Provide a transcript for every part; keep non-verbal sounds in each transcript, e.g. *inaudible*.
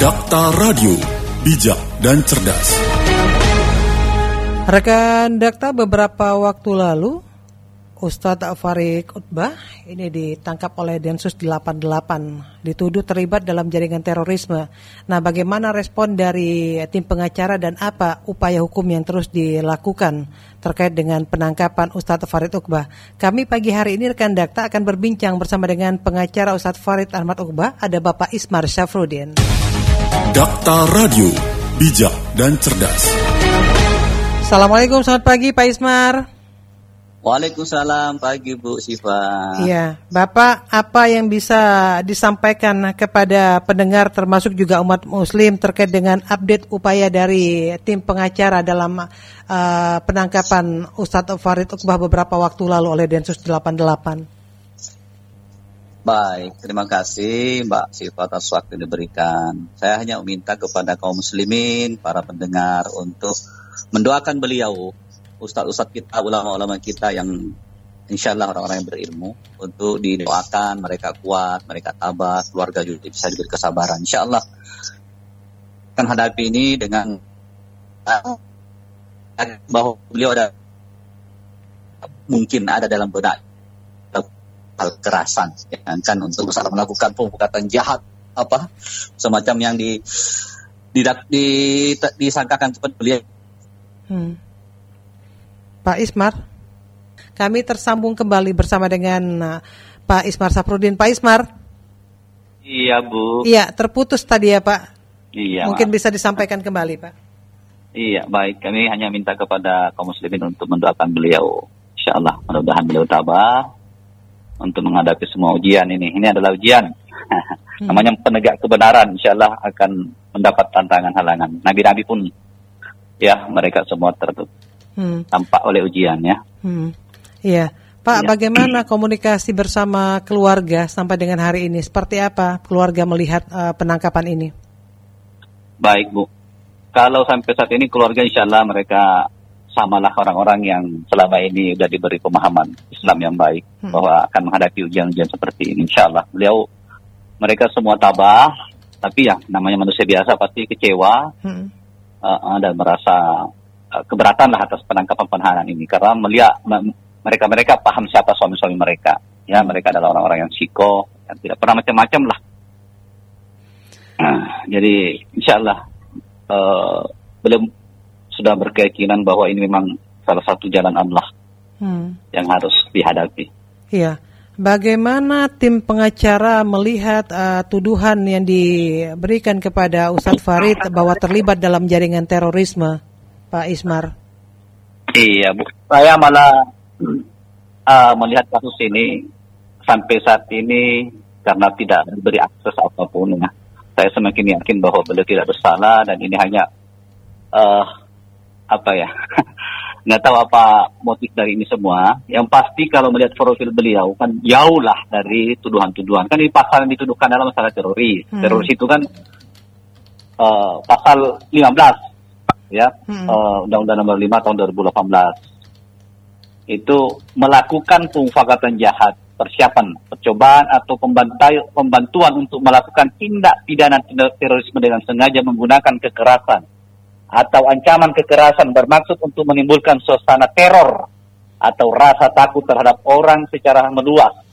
Dakta Radio, bijak dan cerdas. Rekan Dakta beberapa waktu lalu Ustadz Farid Utbah ini ditangkap oleh Densus 88 dituduh terlibat dalam jaringan terorisme. Nah, bagaimana respon dari tim pengacara dan apa upaya hukum yang terus dilakukan terkait dengan penangkapan Ustadz Farid Utbah? Kami pagi hari ini rekan Dakta akan berbincang bersama dengan pengacara Ustadz Farid Ahmad Utbah, ada Bapak Ismar Syafruddin. Dakta Radio, bijak dan cerdas. Assalamualaikum, selamat pagi Pak Ismar. Waalaikumsalam pagi Bu Siva. Iya, Bapak apa yang bisa disampaikan kepada pendengar termasuk juga umat muslim terkait dengan update upaya dari tim pengacara dalam uh, penangkapan Ustadz Farid Ukbah beberapa waktu lalu oleh Densus 88? Baik, terima kasih Mbak Siva atas waktu yang diberikan. Saya hanya meminta kepada kaum muslimin, para pendengar untuk mendoakan beliau ustadz-ustadz kita, ulama-ulama kita yang insya Allah orang-orang yang berilmu untuk didoakan mereka kuat, mereka tabah, keluarga juga bisa diberi kesabaran. Insya Allah akan hadapi ini dengan bahwa beliau ada mungkin ada dalam benak hal kerasan ya kan untuk misalnya melakukan perbuatan jahat apa semacam yang di, di, di, disangkakan seperti beliau. Hmm. Pak Ismar. Kami tersambung kembali bersama dengan uh, Pak Ismar Safrudin. Pak Ismar. Iya, Bu. Iya, terputus tadi ya, Pak. Iya. Mungkin bisa disampaikan kembali, Pak. Iya, baik. Kami hanya minta kepada kaum muslimin untuk mendoakan beliau. Insya Allah, mudah-mudahan beliau tabah untuk menghadapi semua ujian ini. Ini adalah ujian. *laughs* hmm. Namanya penegak kebenaran, insya Allah akan mendapat tantangan halangan. Nabi-nabi pun, ya mereka semua tertutup hmm. tampak oleh ujian ya. Hmm. Iya. Pak, ya. bagaimana *clears throat* komunikasi bersama keluarga sampai dengan hari ini? Seperti apa keluarga melihat uh, penangkapan ini? Baik, Bu. Kalau sampai saat ini keluarga insya Allah mereka samalah orang-orang yang selama ini sudah diberi pemahaman Islam yang baik hmm. bahwa akan menghadapi ujian-ujian seperti ini. Insya Allah beliau mereka semua tabah, tapi ya namanya manusia biasa pasti kecewa hmm. uh, dan merasa Eh, keberatan lah atas penangkapan penahanan ini. Karena melihat mereka-mereka paham siapa suami-suami mereka. Ya mereka adalah orang-orang yang siko yang tidak pernah macam-macam lah. Jadi insya Allah uh, belum sudah berkeyakinan bahwa ini memang salah satu jalan Allah hmm. yang harus dihadapi. Iya. Bagaimana tim pengacara melihat uh, tuduhan yang diberikan kepada Ustadz Farid bahwa terlibat dalam jaringan terorisme? Pak Ismar? Iya, Bu. Saya malah uh, melihat kasus ini sampai saat ini karena tidak diberi akses apa pun ya. Saya semakin yakin bahwa beliau tidak bersalah dan ini hanya uh, apa ya *laughs* nggak tahu apa motif dari ini semua. Yang pasti kalau melihat profil beliau kan jauh lah dari tuduhan-tuduhan. Kan ini pasal yang dituduhkan dalam masalah teroris. Hmm. Teroris itu kan uh, pasal 15 ya hmm. uh, Undang-Undang Nomor 5 tahun 2018 itu melakukan pemufakatan jahat persiapan percobaan atau pembantuan untuk melakukan tindak pidana terorisme dengan sengaja menggunakan kekerasan atau ancaman kekerasan bermaksud untuk menimbulkan suasana teror atau rasa takut terhadap orang secara meluas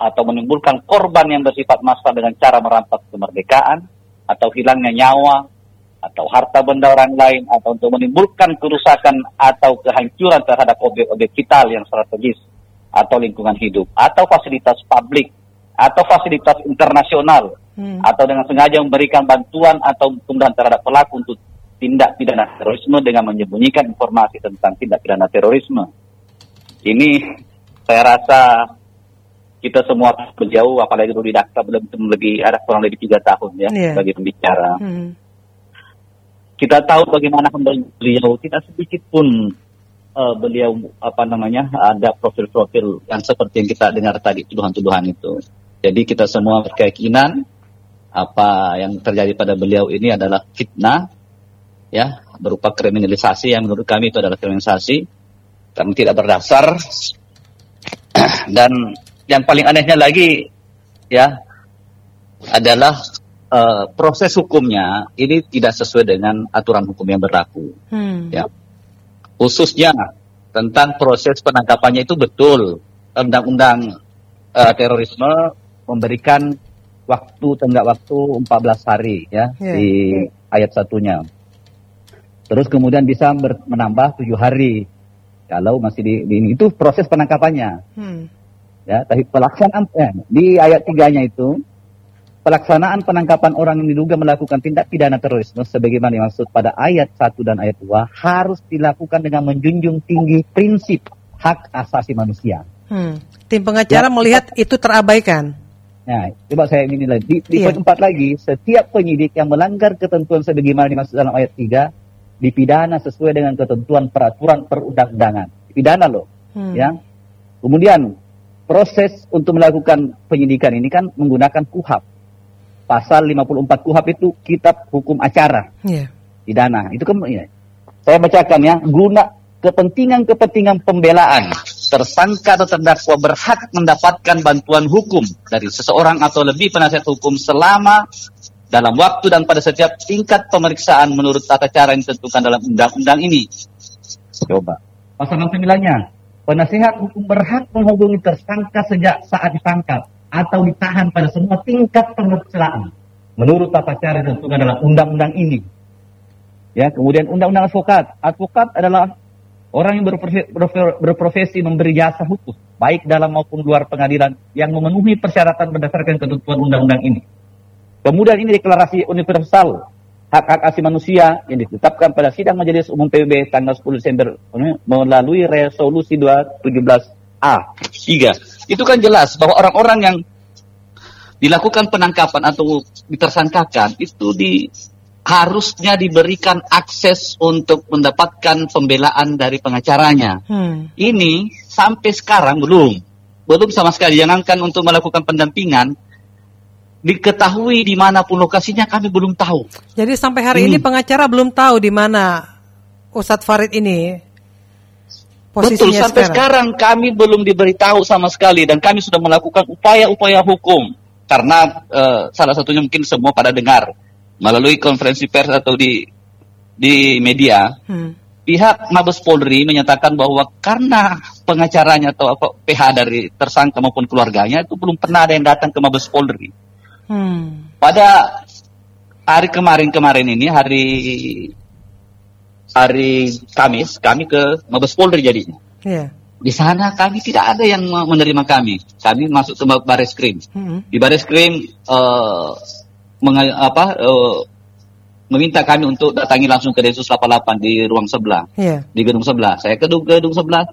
atau menimbulkan korban yang bersifat massal dengan cara merampas kemerdekaan atau hilangnya nyawa atau harta benda orang lain atau untuk menimbulkan kerusakan atau kehancuran terhadap objek-objek vital yang strategis atau lingkungan hidup atau fasilitas publik atau fasilitas internasional hmm. atau dengan sengaja memberikan bantuan atau pembunuhan terhadap pelaku untuk tindak pidana terorisme dengan menyembunyikan informasi tentang tindak pidana terorisme. Ini saya rasa kita semua berjauh apalagi dulu di Dakta belum lebih ada kurang lebih tiga tahun ya yeah. sebagai pembicara. Hmm kita tahu bagaimana beliau tidak sedikit pun uh, beliau apa namanya ada profil-profil yang seperti yang kita dengar tadi tuduhan-tuduhan itu. Jadi kita semua berkeyakinan apa yang terjadi pada beliau ini adalah fitnah ya berupa kriminalisasi yang menurut kami itu adalah kriminalisasi karena tidak berdasar *clears throat* dan yang paling anehnya lagi ya adalah eh, proses hukumnya ini tidak sesuai dengan aturan hukum yang berlaku. Hmm. Ya. Khususnya tentang proses penangkapannya itu betul. Undang-undang eh, terorisme memberikan waktu tenggak waktu 14 hari ya Ya. di ayat satunya. Terus kemudian bisa ber- menambah tujuh hari kalau masih di, di- itu proses penangkapannya Hmm. ya tapi pelaksanaan eh, di ayat tiganya itu pelaksanaan penangkapan orang yang diduga melakukan tindak pidana terorisme sebagaimana dimaksud pada ayat 1 dan ayat 2 harus dilakukan dengan menjunjung tinggi prinsip hak asasi manusia. Hmm. Tim pengacara Ya. melihat itu terabaikan. Nah, coba saya ini lagi. Di, di Iya. poin 4 lagi, setiap penyidik yang melanggar ketentuan sebagaimana dimaksud dalam ayat 3 dipidana sesuai dengan ketentuan peraturan perundang-undangan. Dipidana loh, Hmm. ya. Kemudian proses untuk melakukan penyidikan ini kan menggunakan KUHAP. Pasal 54 KUHAP itu kitab hukum acara Iya. pidana. Itu kan ya. Saya bacakan ya, guna kepentingan-kepentingan pembelaan tersangka atau terdakwa berhak mendapatkan bantuan hukum dari seseorang atau lebih penasihat hukum selama dalam waktu dan pada setiap tingkat pemeriksaan menurut tata cara yang ditentukan dalam undang-undang ini. Coba. Pasal 69-nya, penasihat hukum berhak menghubungi tersangka sejak saat ditangkap atau ditahan pada semua tingkat pemeriksaan menurut tata cara ditentukan dalam undang-undang ini. Ya, kemudian undang-undang advokat. Advokat adalah orang yang berprofesi, berprofesi memberi jasa hukum, baik dalam maupun luar pengadilan yang memenuhi persyaratan berdasarkan ketentuan undang-undang ini. Kemudian ini deklarasi universal hak-hak asasi manusia yang ditetapkan pada sidang Majelis Umum PBB tanggal 10 Desember melalui resolusi 217A 3. Itu kan jelas bahwa orang-orang yang dilakukan penangkapan atau ditersangkakan itu di harusnya diberikan akses untuk mendapatkan pembelaan dari pengacaranya. Hmm. Ini sampai sekarang belum. Belum sama sekali. Jangankan untuk melakukan pendampingan, diketahui di mana pun lokasinya kami belum tahu. Jadi sampai hari ini Hmm. pengacara belum tahu di mana Ustadz Farid ini Betul, posisinya sampai sekarang. kami belum diberitahu sama sekali dan kami sudah melakukan upaya-upaya hukum karena eh, salah satunya mungkin semua pada dengar melalui konferensi pers atau di di media Hmm. pihak Mabes Polri menyatakan bahwa karena pengacaranya atau apa PH dari tersangka maupun keluarganya itu belum pernah ada yang datang ke Mabes Polri. Hmm. Pada hari kemarin-kemarin ini hari hari Kamis kami ke Mabes Polri jadinya. Iya. Di sana kami tidak ada yang menerima kami. Kami masuk ke baris krim. Hmm. Di baris krim eh, menga- apa eh, meminta kami untuk datangi langsung ke Densus 88 di ruang sebelah, Iya. di gedung sebelah. Saya ke gedung, gedung sebelah,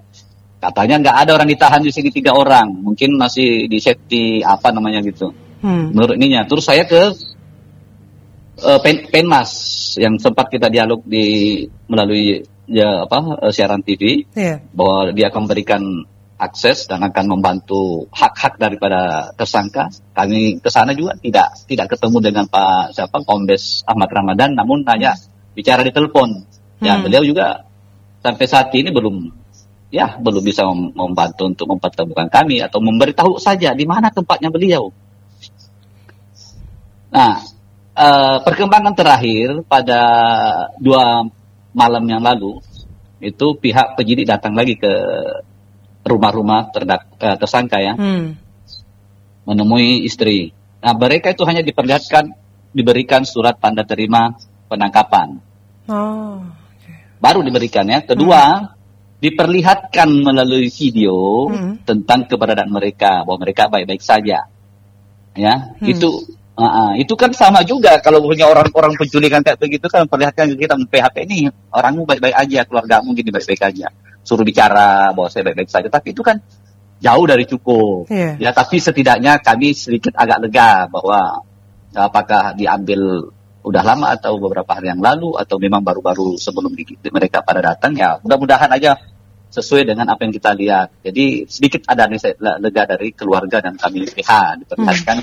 katanya nggak ada orang ditahan di sini tiga orang, mungkin masih di safety apa namanya gitu. Hmm. Menurut ininya, terus saya ke eh, Pen, Penmas yang sempat kita dialog di melalui ya apa eh, siaran TV Iya. bahwa dia akan memberikan akses dan akan membantu hak-hak daripada tersangka. Kami ke sana juga tidak tidak ketemu dengan Pak siapa Kombes Ahmad Ramadan, namun hanya bicara di telepon. Ya Hmm. beliau juga sampai saat ini belum ya belum bisa mem- membantu untuk mempertemukan kami atau memberitahu saja di mana tempatnya beliau. Nah, eh, perkembangan terakhir pada dua malam yang lalu itu pihak penyidik datang lagi ke rumah-rumah terdak- eh, tersangka ya Hmm. menemui istri. Nah, mereka itu hanya diperlihatkan diberikan surat tanda terima penangkapan. Oh. Baru diberikan ya. Kedua, diperlihatkan melalui video Hmm. tentang keberadaan mereka bahwa mereka baik-baik saja. Ya, Hmm. itu uh, itu kan sama juga kalau punya orang-orang penculikan kayak begitu kan memperlihatkan ke kita PHP ini orangmu baik-baik aja, keluargamu gini baik-baik aja. Suruh bicara bahwa saya baik-baik saja, tapi itu kan jauh dari cukup. Iya. Ya, tapi setidaknya kami sedikit agak lega bahwa apakah diambil udah lama atau beberapa hari yang lalu atau memang baru-baru sebelum di- mereka pada datang ya mudah-mudahan aja sesuai dengan apa yang kita lihat. Jadi sedikit ada lega dari keluarga dan kami PH diperlihatkan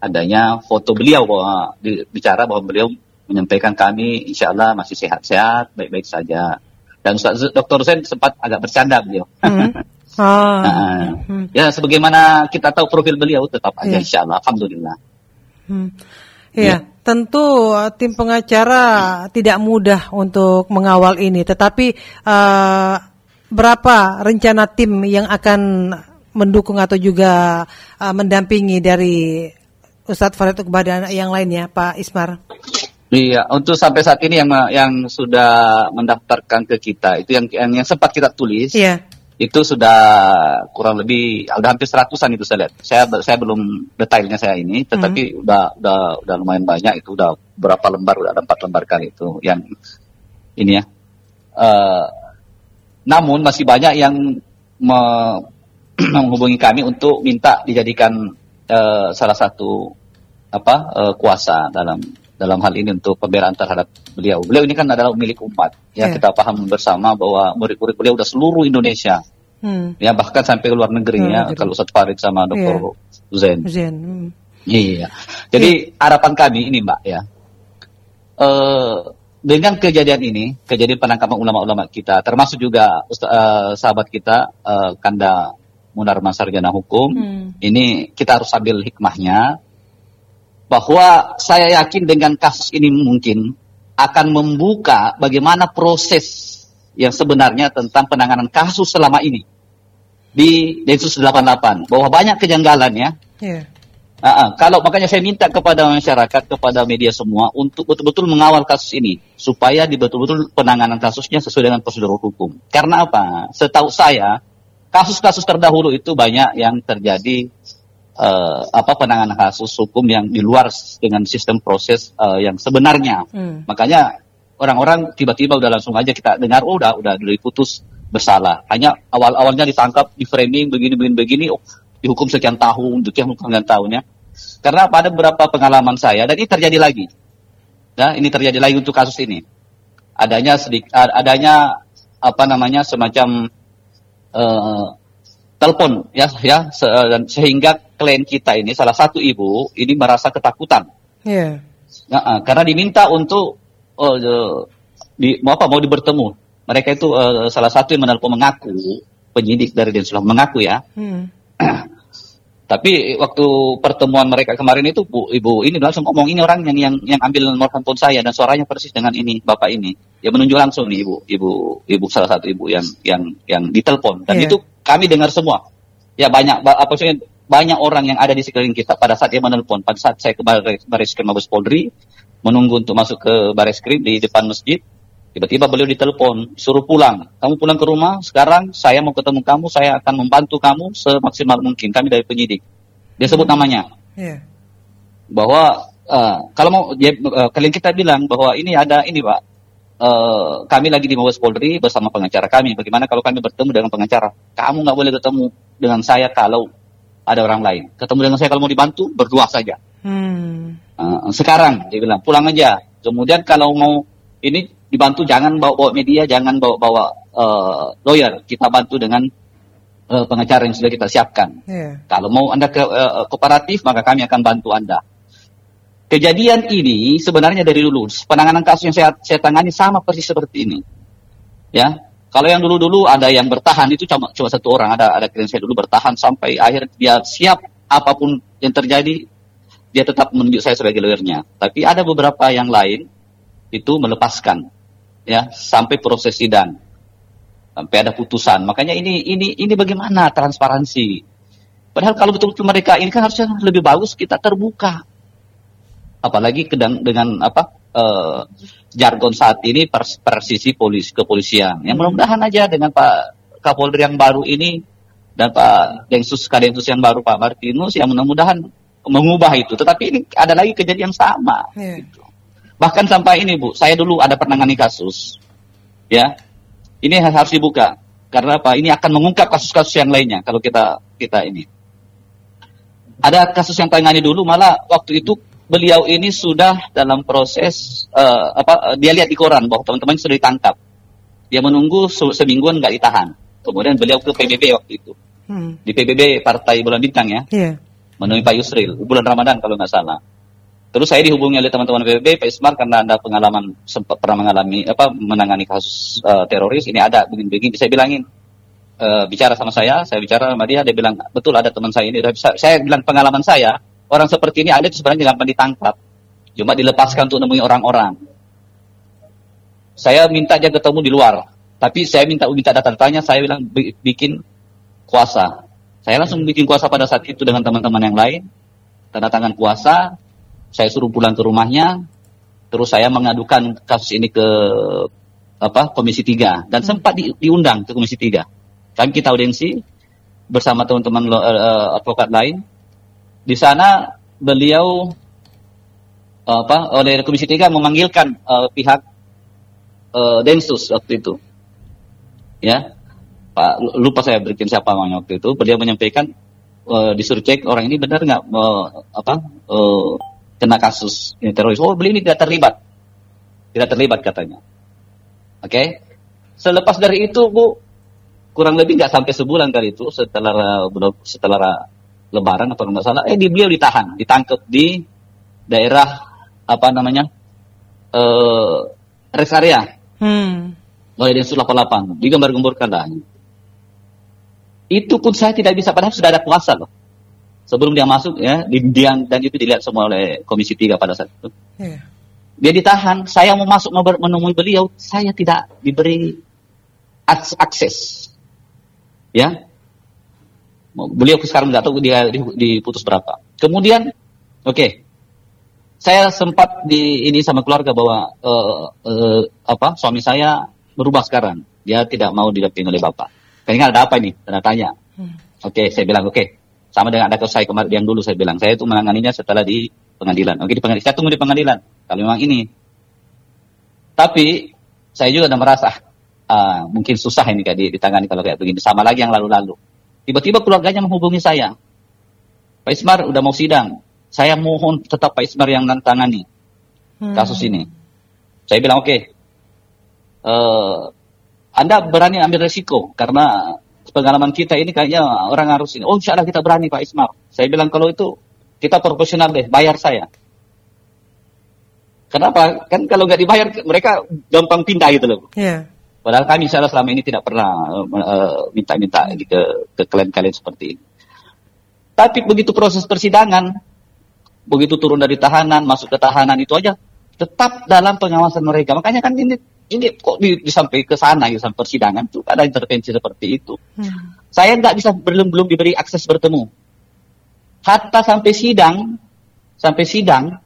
adanya foto beliau bahwa di- bicara bahwa beliau menyampaikan kami insya Allah masih sehat-sehat, baik-baik saja. Dan Ustaz Dr. Zain sempat agak bercanda beliau. Hmm. *laughs* Ah. Nah, Hmm. Ya sebagaimana kita tahu profil beliau tetap aja Iya. insya Allah, Alhamdulillah. Hmm. Iya, tentu uh, tim pengacara tidak mudah untuk mengawal ini, tetapi uh, berapa rencana tim yang akan mendukung atau juga uh, mendampingi dari Ustadz Farid Uqbah dan yang lainnya, Pak Ismar? Iya, untuk sampai saat ini yang yang sudah mendaftarkan ke kita itu yang yang, yang sempat kita tulis. Iya itu sudah kurang lebih ada hampir seratusan itu saya lihat. Saya saya belum detailnya saya ini, tetapi hmm. udah udah udah lumayan banyak itu udah berapa lembar udah ada empat lembar kali itu yang ini ya. Uh, namun masih banyak yang me *clears throat* menghubungi kami untuk minta dijadikan uh, salah satu apa uh, kuasa dalam dalam hal ini untuk pembelaan terhadap beliau. Beliau ini kan adalah milik umat. Ya, yeah. kita paham bersama bahwa murid-murid beliau sudah seluruh Indonesia. Hmm. Ya, bahkan sampai ke luar negeri hmm, ya, negeri. kalau Ustaz Farid sama Dr. Yeah. Zen. Zen. Hmm. Iya. Jadi yeah. harapan kami ini, Mbak ya. Uh, dengan kejadian ini, kejadian penangkapan ulama-ulama kita, termasuk juga uh, sahabat kita uh, Kanda Munarman Sarjana Hukum, hmm. ini kita harus ambil hikmahnya bahwa saya yakin dengan kasus ini mungkin akan membuka bagaimana proses yang sebenarnya tentang penanganan kasus selama ini di Densus 88 bahwa banyak kejanggalan ya. Yeah. Uh, uh, kalau makanya saya minta kepada masyarakat kepada media semua untuk betul-betul mengawal kasus ini supaya di betul-betul penanganan kasusnya sesuai dengan prosedur hukum. Karena apa? Setahu saya kasus-kasus terdahulu itu banyak yang terjadi uh, apa penanganan kasus hukum yang di luar dengan sistem proses uh, yang sebenarnya. Hmm. Makanya orang-orang tiba-tiba udah langsung aja kita dengar oh udah udah diputus bersalah. Hanya awal-awalnya ditangkap, di framing begini begini oh dihukum sekian tahun, sekian sekian tahun ya. Karena pada beberapa pengalaman saya dan ini terjadi lagi. Ya, ini terjadi lagi untuk kasus ini. Adanya sedikit adanya apa namanya semacam uh, telepon ya ya se dan sehingga klien kita ini salah satu ibu ini merasa ketakutan. Yeah. Nah, karena diminta untuk uh, di mau apa mau bertemu. Mereka itu uh, salah satu yang menelpon mengaku penyidik dari Densus mengaku ya. Hmm. *clears throat* Tapi waktu pertemuan mereka kemarin itu bu, ibu ini langsung ngomong ini orang yang yang yang ambil nomor handphone saya dan suaranya persis dengan ini bapak ini. Dia menunjuk langsung nih ibu ibu ibu salah satu ibu yang yang yang ditelepon dan yeah. itu kami dengar semua. Ya banyak apa sih banyak orang yang ada di sekeliling kita pada saat dia menelpon pada saat saya ke baris krim Mabes Polri menunggu untuk masuk ke baris krim di depan masjid Tiba-tiba beliau ditelepon, suruh pulang. Kamu pulang ke rumah, sekarang saya mau ketemu kamu, saya akan membantu kamu semaksimal mungkin. Kami dari penyidik. Dia sebut hmm. namanya. Yeah. Bahwa uh, kalau mau dia, uh, kalian kita bilang bahwa ini ada ini pak, uh, kami lagi di Mabes Polri bersama pengacara kami. Bagaimana kalau kami bertemu dengan pengacara? Kamu nggak boleh ketemu dengan saya kalau ada orang lain. Ketemu dengan saya kalau mau dibantu berdua saja. Hmm. Uh, sekarang dia bilang pulang aja. Kemudian kalau mau ini dibantu jangan bawa-bawa media, jangan bawa-bawa uh, lawyer. Kita bantu dengan uh, pengacara yang sudah kita siapkan. Yeah. Kalau mau Anda ke, uh, kooperatif, maka kami akan bantu Anda. Kejadian ini sebenarnya dari dulu penanganan kasus yang saya, saya tangani sama persis seperti ini. Ya, kalau yang dulu-dulu ada yang bertahan itu cuma cuma satu orang, ada ada klien saya dulu bertahan sampai akhir dia siap apa pun yang terjadi dia tetap menunjuk saya sebagai lawyernya. Tapi ada beberapa yang lain itu melepaskan ya sampai proses sidang sampai ada putusan. Makanya ini ini ini bagaimana transparansi? Padahal kalau betul-betul mereka ini kan harusnya lebih bagus kita terbuka. Apalagi kedang, dengan apa uh, jargon saat ini pers persisi polis kepolisian. Yang mudah-mudahan aja dengan Pak Kapolri yang baru ini dan Pak Densus Kadensus yang baru Pak Martinus yang mudah-mudahan mengubah itu. Tetapi ini ada lagi kejadian sama. Yeah. Gitu. Bahkan sampai ini Bu, saya dulu ada penangani kasus. Ya. Ini harus dibuka. Karena apa? Ini akan mengungkap kasus-kasus yang lainnya kalau kita kita ini. Ada kasus yang tangani dulu malah waktu itu beliau ini sudah dalam proses uh, apa dia lihat di koran bahwa teman-teman sudah ditangkap. Dia menunggu semingguan nggak ditahan. Kemudian beliau ke PBB waktu itu. Hmm. Di PBB Partai Bulan Bintang ya. Yeah. Menemui Pak Yusril bulan Ramadan kalau nggak salah. Terus saya dihubungi oleh teman-teman PBB, Pak Ismar karena Anda pengalaman sempat pernah mengalami apa menangani kasus uh, teroris, ini ada begini-begini. Saya bilangin uh, bicara sama saya, saya bicara sama dia, dia bilang betul ada teman saya ini. Saya bilang pengalaman saya, orang seperti ini ada sebenarnya gampang ditangkap. Cuma dilepaskan untuk nemui orang-orang. Saya minta dia ketemu di luar. Tapi saya minta minta data-datanya, saya bilang bikin kuasa. Saya langsung bikin kuasa pada saat itu dengan teman-teman yang lain. Tanda tangan kuasa, saya suruh pulang ke rumahnya, terus saya mengadukan kasus ini ke apa Komisi 3 dan sempat di, diundang ke Komisi 3. Kami kita audiensi bersama teman-teman uh, advokat lain. Di sana beliau apa oleh Komisi 3 memanggilkan uh, pihak uh, Densus waktu itu. Ya. Pak lupa saya berikan siapa namanya waktu itu. Beliau menyampaikan uh, disuruh cek orang ini benar nggak uh, apa uh, kena kasus ini teroris. Oh, beliau ini tidak terlibat. Tidak terlibat katanya. Oke. Okay? Selepas dari itu, Bu, kurang lebih nggak sampai sebulan kali itu setelah setelah Lebaran apa nggak salah, eh di beliau ditahan, ditangkap di daerah apa namanya eh rest area. Hmm. Oleh Densus 88, digambar-gemburkan lah. Itu pun saya tidak bisa, padahal sudah ada puasa loh. Sebelum dia masuk ya, di, dan itu dilihat semua oleh Komisi 3 pada saat itu. Yeah. Dia ditahan, saya mau masuk menemui beliau, saya tidak diberi akses. Ya, beliau sekarang nggak tahu dia diputus berapa. Kemudian, oke, okay, saya sempat di ini sama keluarga bahwa uh, uh, apa suami saya berubah sekarang, dia tidak mau didampingi oleh bapak. Kayaknya ada apa ini? Tanda tanya. Hmm. Oke, okay, saya bilang oke. Okay. Sama dengan ada kasus saya kemarin yang dulu saya bilang saya itu menanganinya setelah di pengadilan. Oke di pengadilan. Saya tunggu di pengadilan. Kalau memang ini. Tapi saya juga udah merasa uh, mungkin susah ini kayak ditangani kalau kayak begini. Sama lagi yang lalu-lalu. Tiba-tiba keluarganya menghubungi saya. Pak Ismar udah mau sidang. Saya mohon tetap Pak Ismar yang tangani hmm. kasus ini. Saya bilang oke. Okay, uh, eh, anda berani ambil resiko karena pengalaman kita ini kayaknya orang harus ini. Oh insya Allah kita berani Pak Ismar. Saya bilang kalau itu kita profesional deh, bayar saya. Kenapa? Kan kalau nggak dibayar mereka gampang pindah gitu loh. Yeah. Padahal kami salah selama ini tidak pernah uh, minta-minta uh, ke ke kalian-kalian seperti ini. Tapi begitu proses persidangan, begitu turun dari tahanan, masuk ke tahanan itu aja tetap dalam pengawasan mereka. Makanya kan ini ini kok di, di sampai ke sana ya sampai persidangan tuh ada intervensi seperti itu. Hmm. Saya nggak bisa belum belum diberi akses bertemu. Hatta sampai sidang, sampai sidang,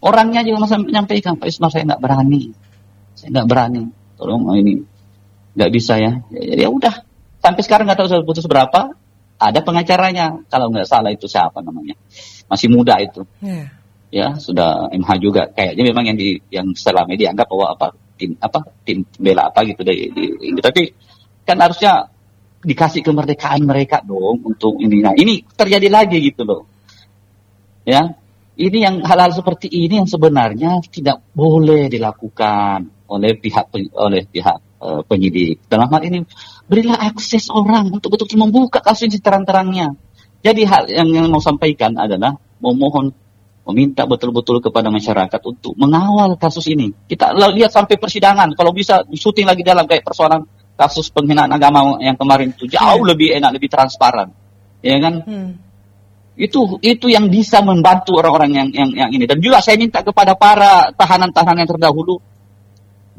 Orangnya juga masih menyampaikan, Pak Ismail saya nggak berani, saya nggak berani, tolong oh, ini nggak bisa ya. Jadi ya udah, sampai sekarang nggak tahu saya putus berapa. Ada pengacaranya, kalau nggak salah itu siapa namanya, masih muda itu. Yeah. Ya sudah MH juga. Kayaknya memang yang di yang selama ini dianggap bahwa apa tim apa tim bela apa gitu deh. Di, di, tapi kan harusnya dikasih kemerdekaan mereka dong untuk ini. Nah ini terjadi lagi gitu loh. Ya, ini yang hal-hal seperti ini yang sebenarnya tidak boleh dilakukan oleh pihak oleh pihak uh, penyidik. Dalam hal ini berilah akses orang untuk betul-betul membuka kasus ini terang-terangnya. Jadi hal yang, yang mau sampaikan adalah memohon meminta betul-betul kepada masyarakat untuk mengawal kasus ini. Kita lihat sampai persidangan, kalau bisa syuting lagi dalam kayak persoalan kasus penghinaan agama yang kemarin itu jauh hmm. lebih enak, lebih transparan, ya kan? Hmm. Itu itu yang bisa membantu orang-orang yang, yang yang ini. Dan juga saya minta kepada para tahanan-tahanan yang terdahulu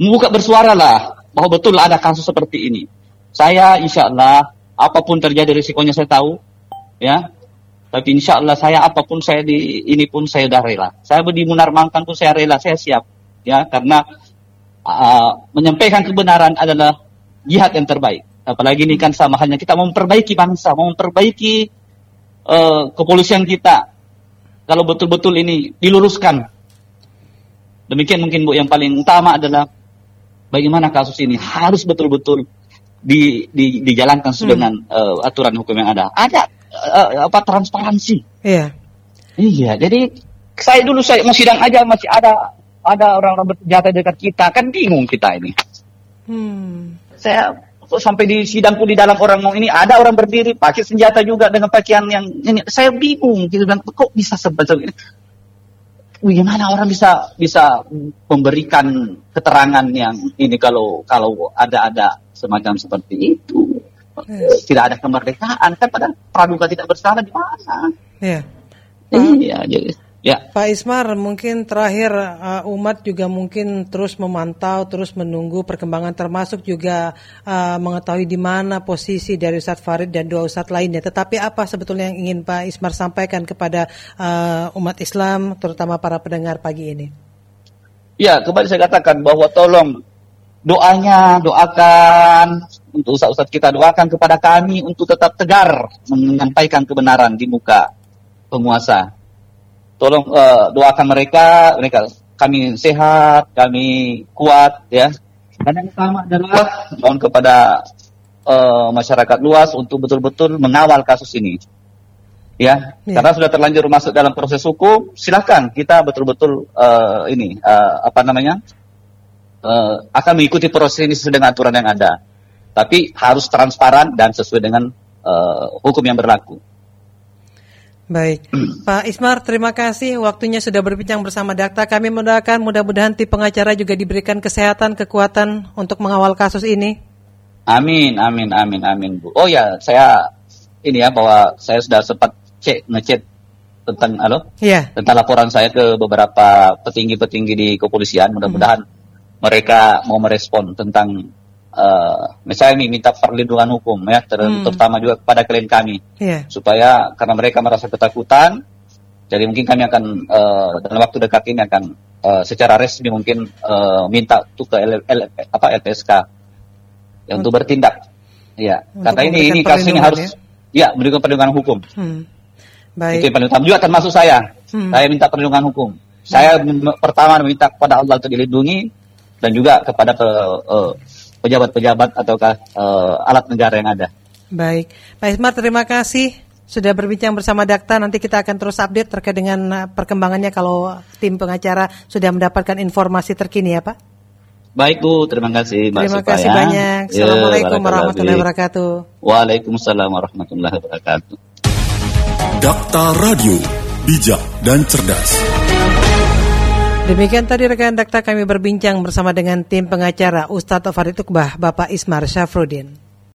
membuka bersuara lah bahwa betul ada kasus seperti ini. Saya insya Allah apa pun terjadi risikonya saya tahu, ya. Tapi insya Allah saya apa pun saya di ini pun saya sudah rela. Saya di Munar Mangkan pun saya rela, saya siap, ya karena uh, menyampaikan kebenaran adalah jihad yang terbaik. Apalagi ini kan sama halnya kita memperbaiki bangsa, memperbaiki uh, kepolisian kita kalau betul-betul ini diluruskan. Demikian mungkin Bu yang paling utama adalah bagaimana kasus ini harus betul-betul di, di, dijalankan sesuai hmm. dengan uh, aturan hukum yang ada. Ada uh, apa transparansi. Iya. Iya, jadi saya dulu saya mau sidang aja masih ada ada orang-orang bersenjata dekat kita kan bingung kita ini. Hmm. Saya sampai di sidang pun di dalam orang mau ini ada orang berdiri pakai senjata juga dengan pakaian yang ini saya bingung gitu bilang kok bisa seperti ini bagaimana orang bisa bisa memberikan keterangan yang ini kalau kalau ada ada semacam seperti itu yes. tidak ada kemerdekaan kan pada praduga tidak bersalah di mana yeah. iya jadi Ya. Pak Ismar, mungkin terakhir uh, umat juga mungkin terus memantau, terus menunggu perkembangan termasuk juga uh, mengetahui di mana posisi dari Ustadz Farid dan dua Ustadz lainnya. Tetapi apa sebetulnya yang ingin Pak Ismar sampaikan kepada uh, umat Islam, terutama para pendengar pagi ini? Ya, kembali saya katakan bahwa tolong doanya, doakan untuk ustadz-ustadz kita, doakan kepada kami untuk tetap tegar menyampaikan kebenaran di muka penguasa tolong uh, doakan mereka, mereka kami sehat, kami kuat ya. Dan yang utama adalah mohon kepada uh, masyarakat luas untuk betul-betul mengawal kasus ini. Ya, ya, karena sudah terlanjur masuk dalam proses hukum, silahkan kita betul-betul uh, ini uh, apa namanya uh, akan mengikuti proses ini sesuai dengan aturan yang ada. Tapi harus transparan dan sesuai dengan uh, hukum yang berlaku. Baik, *clears throat* Pak Ismar, terima kasih waktunya sudah berbincang bersama Dakta. Kami mendoakan mudah-mudahan tim pengacara juga diberikan kesehatan, kekuatan untuk mengawal kasus ini. Amin, amin, amin, amin, Bu. Oh ya, saya ini ya bahwa saya sudah sempat cek ngecek tentang halo, yeah. tentang laporan saya ke beberapa petinggi-petinggi di kepolisian. Mudah-mudahan hmm. mereka mau merespon tentang uh, misalnya ini minta perlindungan hukum ya ter hmm. terutama juga kepada klien kami yeah. supaya karena mereka merasa ketakutan jadi mungkin kami akan uh, dalam waktu dekat ini akan uh, secara resmi mungkin uh, minta tuh ke L, L, apa LPSK ya, untuk bertindak ya untuk karena ini ini kasus ini harus ya, ya memberikan perlindungan hukum hmm. Baik. itu yang paling utama juga termasuk saya hmm. saya minta perlindungan hukum saya hmm. pertama meminta kepada Allah untuk dilindungi dan juga kepada uh, pejabat-pejabat ataukah uh, alat negara yang ada. Baik, Pak Ismar terima kasih sudah berbincang bersama Dakta. Nanti kita akan terus update terkait dengan eh, perkembangannya kalau tim pengacara sudah mendapatkan informasi terkini ya Pak. Baik Bu, terima kasih Mbak Terima kasih banyak. Ya, Assalamualaikum ya, warahmatullahi wabarakatuh. Waalaikumsalam warahmatullahi wabarakatuh. Dakta Radio, bijak dan cerdas. Demikian tadi rekan dakta kami berbincang bersama dengan tim pengacara Ustadz Farid Tukbah, Bapak Ismar Syafruddin.